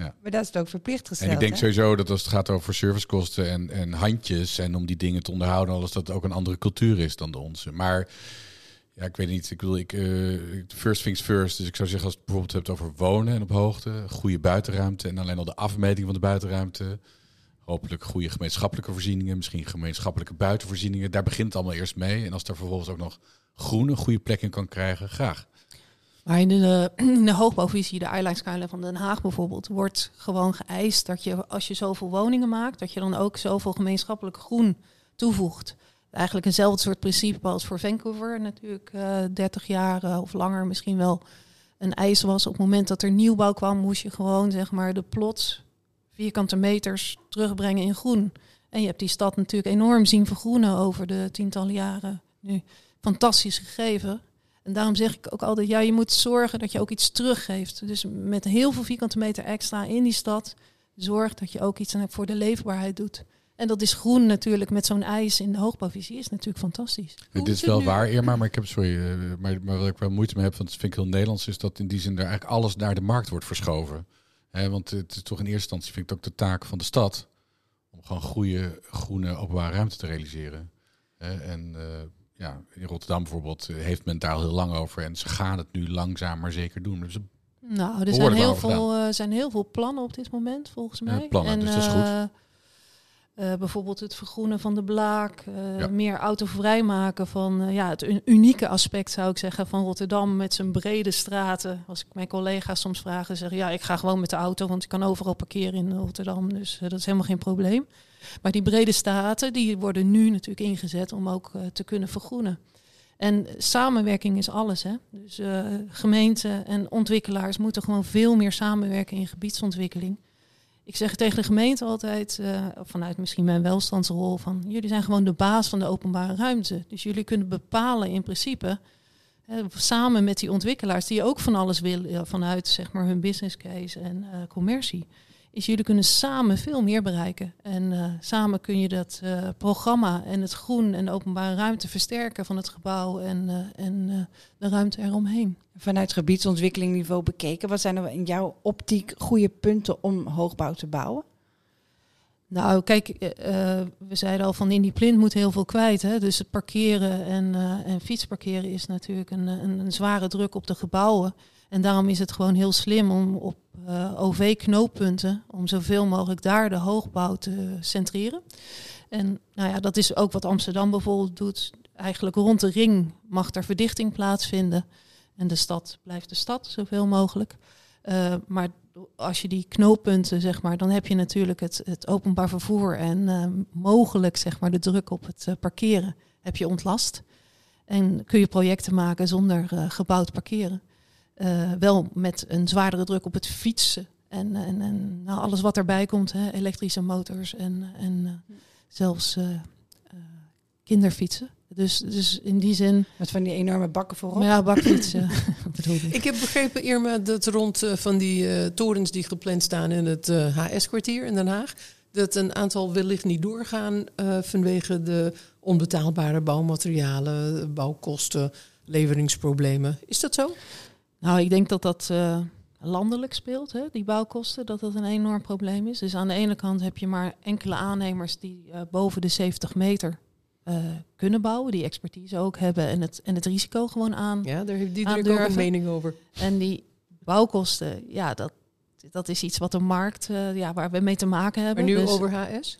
Ja. Maar dat is het ook verplicht gesteld. En ik denk hè? sowieso dat als het gaat over servicekosten en, en handjes en om die dingen te onderhouden, alles dat ook een andere cultuur is dan de onze. Maar ja, ik weet niet. Ik bedoel, ik, eh, first things first. Dus ik zou zeggen, als het bijvoorbeeld hebt over wonen en op hoogte, goede buitenruimte en alleen al de afmeting van de buitenruimte. Hopelijk goede gemeenschappelijke voorzieningen, misschien gemeenschappelijke buitenvoorzieningen. Daar begint het allemaal eerst mee. En als daar vervolgens ook nog groen een goede plek in kan krijgen, graag. Maar in de, de hoogbouwvisie, de Eyeliner Skyline van Den Haag bijvoorbeeld, wordt gewoon geëist dat je als je zoveel woningen maakt, dat je dan ook zoveel gemeenschappelijk groen toevoegt. Eigenlijk eenzelfde soort principe als voor Vancouver natuurlijk eh 30 jaar eh, of langer misschien wel een eis was. Op het moment dat er nieuwbouw kwam, moest je gewoon zeg maar de plots vierkante meters terugbrengen in groen. En je hebt die stad natuurlijk enorm zien vergroenen over de tientallen jaren nu. Fantastisch gegeven. En daarom zeg ik ook altijd, ja, je moet zorgen dat je ook iets teruggeeft. Dus met heel veel vierkante meter extra in die stad, zorg dat je ook iets aan- voor de leefbaarheid doet. En dat is groen natuurlijk met zo'n ijs in de hoogbouwvisie is natuurlijk fantastisch. Dit is wel waar, Irma, maar ik heb, sorry, eh, maar, maar wat ik wel moeite mee heb, want dat vind ik heel Nederlands, is dat in die zin er eigenlijk alles naar de markt wordt verschoven. Hè, want het is toch in eerste instantie, vind ik het ook de taak van de stad, om gewoon goede, groene openbare ruimte te realiseren. Hè, en eh, ja, in Rotterdam bijvoorbeeld eh, heeft men daar al heel lang over en ze gaan het nu langzaam maar zeker doen. Dus Nou, er zijn heel, veel, eh, zijn heel veel plannen op dit moment, volgens mij. plannen, dus dat is goed. eh, bijvoorbeeld het vergroenen van de blaak, Ja. meer autovrij maken van ja, het un- unieke aspect zou ik zeggen van Rotterdam met zijn brede straten. Als ik mijn collega's soms vraag, dan zeggen ja, ik ga gewoon met de auto, want ik kan overal parkeren in Rotterdam, dus dat is helemaal geen probleem. Maar die brede straten, die worden nu natuurlijk ingezet om ook eh, te kunnen vergroenen. En samenwerking is alles. Hè? Dus eh, gemeenten en ontwikkelaars moeten gewoon veel meer samenwerken in gebiedsontwikkeling. Ik zeg tegen de gemeente altijd, eh, vanuit misschien mijn welstandsrol, van jullie zijn gewoon de baas van de openbare ruimte. Dus jullie kunnen bepalen in principe, samen met die ontwikkelaars, die ook van alles willen vanuit zeg maar, hun business case en commercie. Is jullie kunnen samen veel meer bereiken. En eh, samen kun je dat eh, programma en het groen en de openbare ruimte versterken van het gebouw en, eh, en de ruimte eromheen. Vanuit gebiedsontwikkelingniveau bekeken, wat zijn er in jouw optiek goede punten om hoogbouw te bouwen? Nou, kijk, we zeiden al van in die plint moet heel veel kwijt. Hè? Dus het parkeren en, en fietsparkeren is natuurlijk een, een, een zware druk op de gebouwen. En daarom is het gewoon heel slim om op eh, OV-knooppunten, om zoveel mogelijk daar de hoogbouw te centreren. En nou ja, dat is ook wat Amsterdam bijvoorbeeld doet. Eigenlijk rond de ring mag er verdichting plaatsvinden. En de stad blijft de stad zoveel mogelijk. Eh, maar als je die knooppunten, zeg maar, dan heb je natuurlijk het, het openbaar vervoer en eh, mogelijk zeg maar, de druk op het parkeren heb je ontlast. En kun je projecten maken zonder gebouwd parkeren. Eh, wel met een zwaardere druk op het fietsen en, en, en nou, alles wat erbij komt, hè, elektrische motors en, en eh, zelfs eh, eh, kinderfietsen. Dus, dus in die zin, Met van die enorme bakken voorop. ja, bakfietsen bedoel ik. Ik heb begrepen, Irma, dat rond eh, van die eh, torens die gepland staan in het HS-kwartier in Den Haag, dat een aantal wellicht niet doorgaan eh, vanwege de onbetaalbare bouwmaterialen, bouwkosten, leveringsproblemen. Is dat zo? Nou, ik denk dat dat eh, landelijk speelt, hè, die bouwkosten, dat dat een enorm probleem is. Dus aan de ene kant heb je maar enkele aannemers die eh, boven de 70 meter eh, kunnen bouwen, die expertise ook hebben en het, en het risico gewoon aan. Ja, daar heeft Diederik ook een mening over. En die bouwkosten, ja, dat, dat is iets wat de markt, ja, waar we mee te maken hebben. Maar nu Dus, over HS?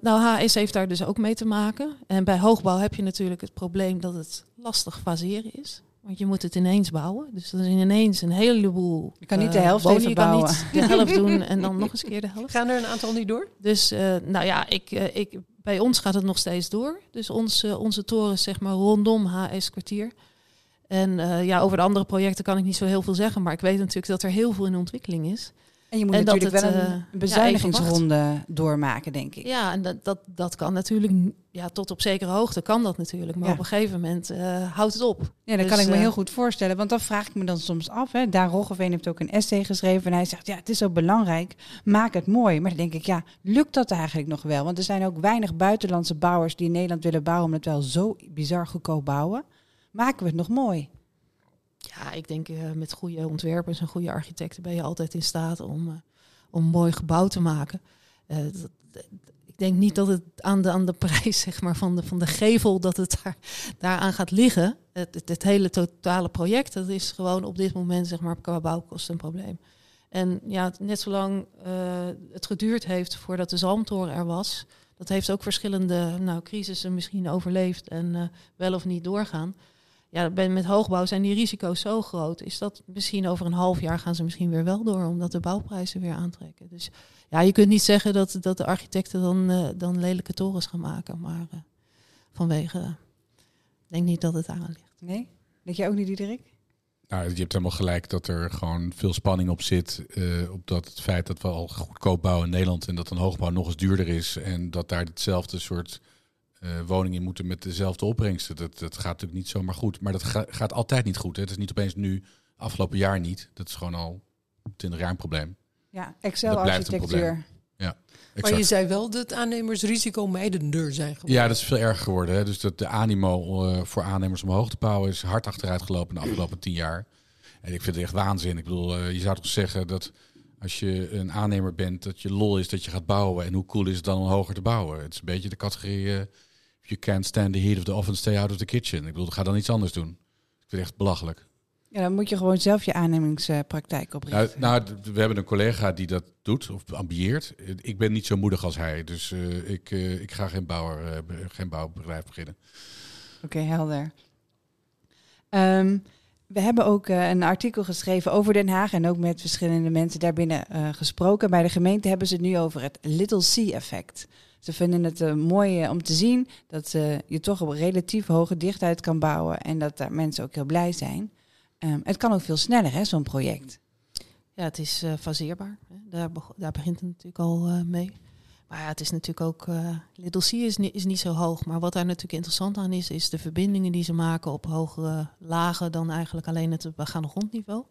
nou, HS heeft daar dus ook mee te maken. En bij hoogbouw heb je natuurlijk het probleem dat het lastig faseren is. Want je moet het ineens bouwen. Dus dat is ineens een heleboel. Je kan niet de eh, helft even kan bouwen. niet de helft doen en dan nog eens keer de helft. Gaan er een aantal niet door? Dus eh, nou ja, ik, eh, ik, bij ons gaat het nog steeds door. Dus ons, onze toren is zeg maar rondom HS kwartier. En ja, over de andere projecten kan ik niet zo heel veel zeggen. Maar ik weet natuurlijk dat er heel veel in ontwikkeling is. En je moet En natuurlijk het, wel eh, een ja, bezuinigingsronde doormaken, denk ik. Ja, en dat, dat, dat kan natuurlijk, ja, tot op zekere hoogte kan dat natuurlijk. Maar Ja. op een gegeven moment eh, houdt het op. Ja, dat Dus, kan ik me eh, heel goed voorstellen. Want dan vraag ik me dan soms af. Hè. Daan Roggeveen heeft ook een essay geschreven. En hij zegt, ja, het is zo belangrijk. Maak het mooi. Maar dan denk ik, ja, lukt dat eigenlijk nog wel? Want er zijn ook weinig buitenlandse bouwers die in Nederland willen bouwen. Omdat we wel zo bizar goedkoop bouwen. Maken we het nog mooi? Ja, ik denk eh, met goede ontwerpers en goede architecten ben je altijd in staat om, eh, om een mooi gebouw te maken. Eh, ik denk niet dat het aan de, aan de prijs zeg maar, van, de, van de gevel dat het daar, daaraan gaat liggen. Het, het, hele totale project, dat is gewoon op dit moment zeg maar, qua bouwkosten een probleem. En ja, net zolang het geduurd heeft voordat de Zalmtoren er was, dat heeft ook verschillende nou, crisissen misschien overleefd en wel of niet doorgaan. Ja, met hoogbouw zijn die risico's zo groot. Is dat misschien over een half jaar gaan ze misschien weer wel door, omdat de bouwprijzen weer aantrekken. Dus ja, je kunt niet zeggen dat, dat de architecten dan, eh, dan lelijke torens gaan maken. Maar eh, vanwege, ik denk niet dat het aan ligt. Nee? Denk jij ook niet, Diederik? Nou, je hebt helemaal gelijk dat er gewoon veel spanning op zit. eh, op dat het feit dat we al goedkoop bouwen in Nederland en dat een hoogbouw nog eens duurder is. En dat daar hetzelfde soort eh, woningen moeten met dezelfde opbrengsten. Dat, dat gaat natuurlijk niet zomaar goed. Maar dat ga- gaat altijd niet goed. Hè. Het is niet opeens nu, afgelopen jaar niet. Dat is gewoon al 20 jaar een probleem. Ja, blijft een Excel-architectuur. Maar je zei wel dat aannemers risicomijdender zijn geworden. Ja, dat is veel erger geworden. Hè? Dus dat de animo eh, voor aannemers om hoog te bouwen is hard achteruit gelopen de afgelopen tien jaar. En ik vind het echt waanzin. Ik bedoel, eh, je zou toch zeggen dat als je een aannemer bent, dat je lol is dat je gaat bouwen. En hoe cool is het dan om hoger te bouwen? Het is een beetje de categorie, you can't stand the heat of the oven, stay out of the kitchen. Ik bedoel, ga dan iets anders doen. Ik vind het echt belachelijk. Ja, dan moet je gewoon zelf je aannemingspraktijk Nou, oprichten. nou, d- we hebben een collega die dat doet of ambieert. Ik ben niet zo moedig als hij, dus eh, ik, eh, ik ga geen, bouwer, eh, geen bouwbedrijf beginnen. Oké, helder. Ehm, we hebben ook een artikel geschreven over Den Haag en ook met verschillende mensen daarbinnen gesproken. Bij de gemeente hebben ze het nu over het Little C-effect. Ze vinden het eh, mooi eh, om te zien dat eh, je toch op relatief hoge dichtheid kan bouwen en dat daar mensen ook heel blij zijn. Ehm, het kan ook veel sneller, hè, zo'n project. Ja, het is faseerbaar. Daar, daar begint het natuurlijk al mee. Maar ja, het is natuurlijk ook... eh Little C is, is niet zo hoog. Maar wat daar natuurlijk interessant aan is... is de verbindingen die ze maken op hogere lagen... dan eigenlijk alleen het begaande grondniveau.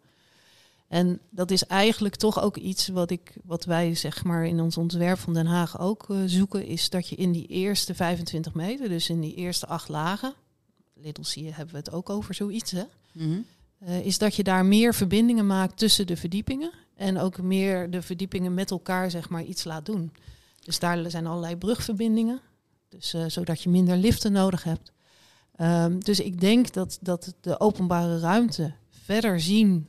En dat is eigenlijk toch ook iets wat, ik, wat wij zeg maar in ons ontwerp van Den Haag ook eh, zoeken... is dat je in die eerste 25 meter, dus in die eerste acht lagen... Little C hebben we het ook over zoiets, hè? eh, is dat je daar meer verbindingen maakt tussen de verdiepingen. En ook meer de verdiepingen met elkaar zeg maar, iets laat doen. Dus daar zijn allerlei brugverbindingen. Dus, eh, zodat je minder liften nodig hebt. Ehm, dus ik denk dat, dat de openbare ruimte verder zien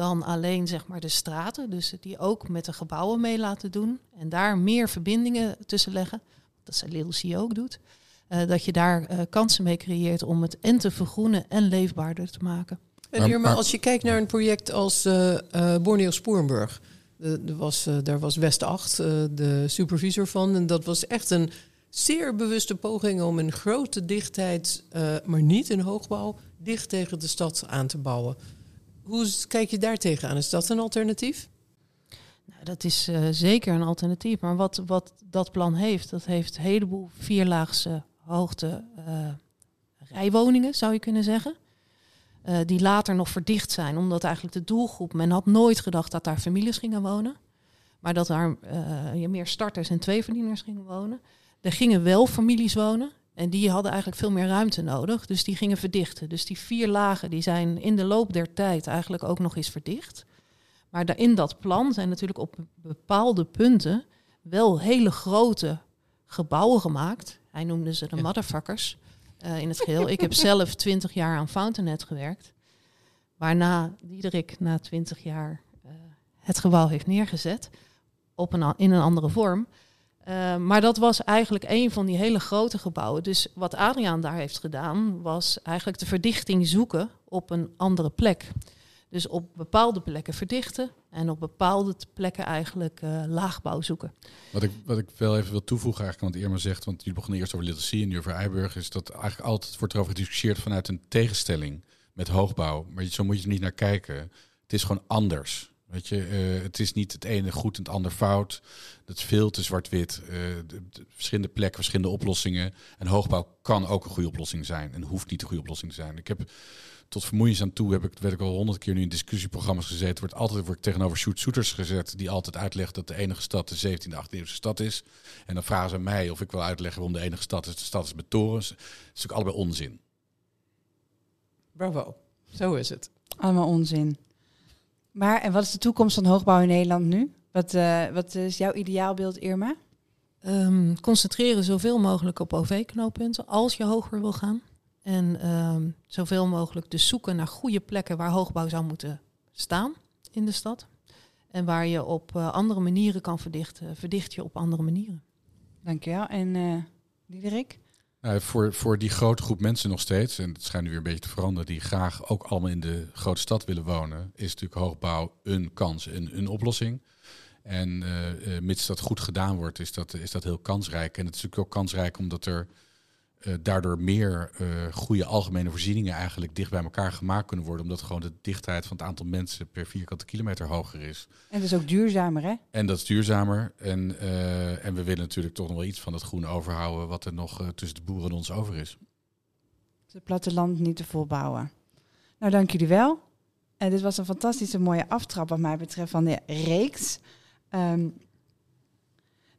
dan alleen zeg maar, de straten. Dus die ook met de gebouwen mee laten doen. En daar meer verbindingen tussen leggen. Dat ze Little C ook doet. Eh, dat je daar eh, kansen mee creëert om het en te vergroenen en leefbaarder te maken. En Irma, maar- als je kijkt naar een project als eh eh Borneo Sporenburg. De, er was, daar was West 8 eh, de supervisor van. En dat was echt een zeer bewuste poging om een grote dichtheid, eh, maar niet in hoogbouw, dicht tegen de stad aan te bouwen. Hoe kijk je daar tegenaan? Is dat een alternatief? Nou, dat is eh, zeker een alternatief. Maar wat, wat dat plan heeft, dat heeft een heleboel vierlaagse hoogte eh, rijwoningen, zou je kunnen zeggen. Eh, die later nog verdicht zijn, omdat eigenlijk de doelgroep, men had nooit gedacht dat daar families gingen wonen. Maar dat daar meer starters en tweeverdieners gingen wonen. Er gingen wel families wonen. En die hadden eigenlijk veel meer ruimte nodig. Dus die gingen verdichten. Dus die vier lagen die zijn in de loop der tijd eigenlijk ook nog eens verdicht. Maar in dat plan zijn natuurlijk op bepaalde punten wel hele grote gebouwen gemaakt. Hij noemde ze de motherfuckers uh, in het geheel. ik heb zelf twintig jaar aan Fountainhead gewerkt. Waarna Diederik na twintig jaar uh, het gebouw heeft neergezet. Op een, in een andere vorm. Uh, maar dat was eigenlijk een van die hele grote gebouwen. Dus wat Adriaan daar heeft gedaan, was eigenlijk de verdichting zoeken op een andere plek. Dus op bepaalde plekken verdichten en op bepaalde plekken eigenlijk uh, laagbouw zoeken. Wat ik, wat ik wel even wil toevoegen, eigenlijk, want Irma zegt, want jullie begonnen eerst over Little C en nu over Eiburg, is dat eigenlijk altijd wordt erover gediscussieerd vanuit een tegenstelling met hoogbouw. Maar zo moet je er niet naar kijken. Het is gewoon anders. Weet je, uh, het is niet het ene goed en het ander fout. Dat is veel te zwart-wit. Uh, verschillende plekken, verschillende oplossingen. En hoogbouw kan ook een goede oplossing zijn. En hoeft niet een goede oplossing te zijn. Ik heb tot vermoeiens aan toe heb ik, werd ik al honderd keer nu in discussieprogramma's gezeten. Wordt altijd wordt tegenover shoot shooters gezet die altijd uitleggen dat de enige stad de 17e, 18e eeuwse stad is. En dan vragen ze mij of ik wil uitleggen waarom de enige stad is. De stad is met torens. Dat is natuurlijk allebei onzin. Bravo, zo is het. Allemaal onzin. Maar en wat is de toekomst van hoogbouw in Nederland nu? Wat, uh, wat is jouw ideaalbeeld, Irma? Um, concentreren zoveel mogelijk op OV-knooppunten als je hoger wil gaan. En um, zoveel mogelijk dus zoeken naar goede plekken waar hoogbouw zou moeten staan in de stad. En waar je op uh, andere manieren kan verdichten, verdicht je op andere manieren. Dankjewel. En uh, Diederik? Nou, voor, voor die grote groep mensen nog steeds, en het schijnt nu weer een beetje te veranderen, die graag ook allemaal in de grote stad willen wonen, is natuurlijk hoogbouw een kans, een, een oplossing. En uh, uh, mits dat goed gedaan wordt, is dat, is dat heel kansrijk. En het is natuurlijk ook kansrijk omdat er uh, daardoor meer goede algemene voorzieningen eigenlijk dicht bij elkaar gemaakt kunnen worden. Omdat gewoon de dichtheid van het aantal mensen per vierkante kilometer hoger is. En dat is ook duurzamer, hè? En dat is duurzamer. En, en we willen natuurlijk toch nog wel iets van het groen overhouden wat er nog tussen de boeren en ons over is. Het platteland niet te volbouwen. Nou, dank jullie wel. En dit was een fantastische mooie aftrap wat mij betreft van de reeks. Um,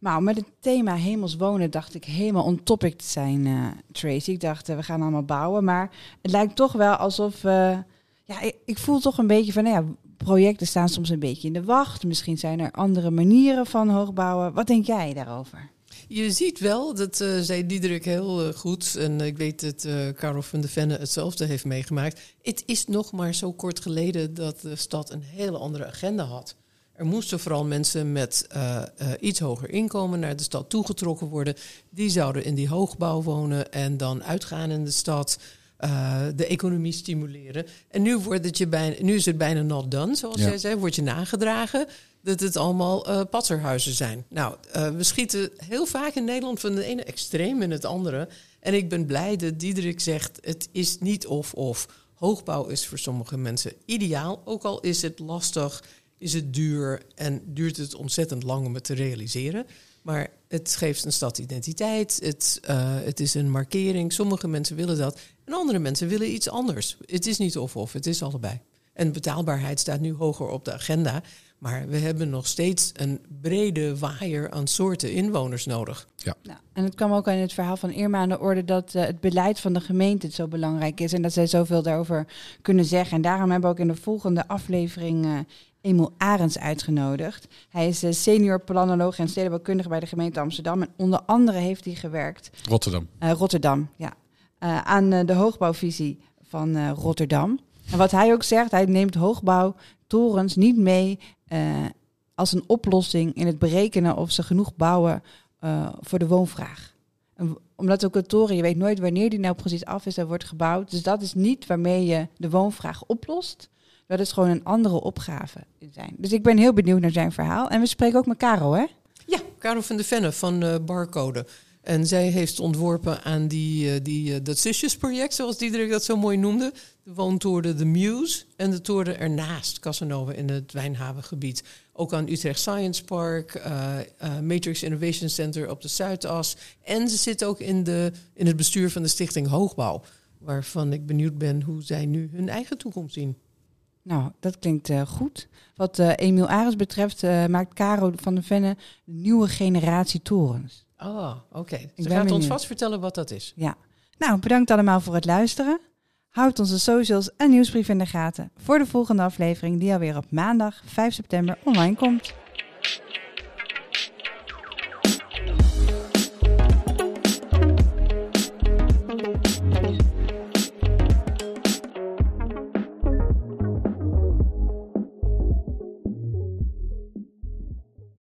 nou, met het thema hemels wonen dacht ik helemaal on topic te zijn, uh, Tracy. Ik dacht, uh, we gaan allemaal bouwen. Maar het lijkt toch wel alsof... Uh, ja, ik, voel toch een beetje van... Nou ja, projecten staan soms een beetje in de wacht. Misschien zijn er andere manieren van hoogbouwen. Wat denk jij daarover? Je ziet wel, dat zei Diederik heel goed. En ik weet dat Karel van de Venne hetzelfde heeft meegemaakt. Het is nog maar zo kort geleden dat de stad een hele andere agenda had. Er moesten vooral mensen met uh, uh, iets hoger inkomen naar de stad toegetrokken worden. Die zouden in die hoogbouw wonen en dan uitgaan in de stad. Uh, de economie stimuleren. En nu, wordt het je bijna, nu is het bijna not done, zoals ja. jij zei. Wordt je nagedragen dat het allemaal patserhuizen zijn. Nou, we schieten heel vaak in Nederland van de ene extreem in het andere. En ik ben blij dat Diederik zegt: het is niet of-of. Hoogbouw is voor sommige mensen ideaal, ook al is het lastig is het duur en duurt het ontzettend lang om het te realiseren. Maar het geeft een stad identiteit, het, uh, het is een markering. Sommige mensen willen dat en andere mensen willen iets anders. Het is niet of-of, het is allebei. En betaalbaarheid staat nu hoger op de agenda. Maar we hebben nog steeds een brede waaier aan soorten inwoners nodig. Ja. Nou, en het kwam ook in het verhaal van Irma aan de orde dat uh, het beleid van de gemeente het zo belangrijk is. En dat zij zoveel daarover kunnen zeggen. En daarom hebben we ook in de volgende aflevering uh, Emil Arends uitgenodigd. Hij is senior planoloog en stedenbouwkundige bij de gemeente Amsterdam. En onder andere heeft hij gewerkt... Rotterdam. Uh, Rotterdam, ja. Uh, aan de hoogbouwvisie van Rotterdam. En wat hij ook zegt, hij neemt hoogbouwtorens niet mee als een oplossing in het berekenen of ze genoeg bouwen voor de woonvraag. En omdat ook een toren, je weet nooit wanneer die nou precies af is en wordt gebouwd. Dus dat is niet waarmee je de woonvraag oplost. Dat is gewoon een andere opgave zijn. Dus ik ben heel benieuwd naar zijn verhaal. En we spreken ook met Caro, hè? Ja, Caro van de Venne van uh, Barcode. En zij heeft ontworpen aan die, uh, die, uh, zoals Diederik dat zo mooi noemde. De woontoren The Muse en de toren ernaast, Casanova in het Wijnhavengebied. Ook aan Utrecht Science Park, Matrix Innovation Center op de Zuidas. En ze zit ook in, de, in het bestuur van de Stichting Hoogbouw. Waarvan ik benieuwd ben hoe zij nu hun eigen toekomst zien. Nou, dat klinkt uh, goed. Wat uh, Emiel Ares betreft uh, maakt Caro van de Venne de nieuwe generatie torens. Oh, oké. Okay. Ze gaat ons vast vertellen wat dat is. Ja. Nou, bedankt allemaal voor het luisteren. Houd onze socials en nieuwsbrief in de gaten voor de volgende aflevering die alweer op maandag 5 september online komt.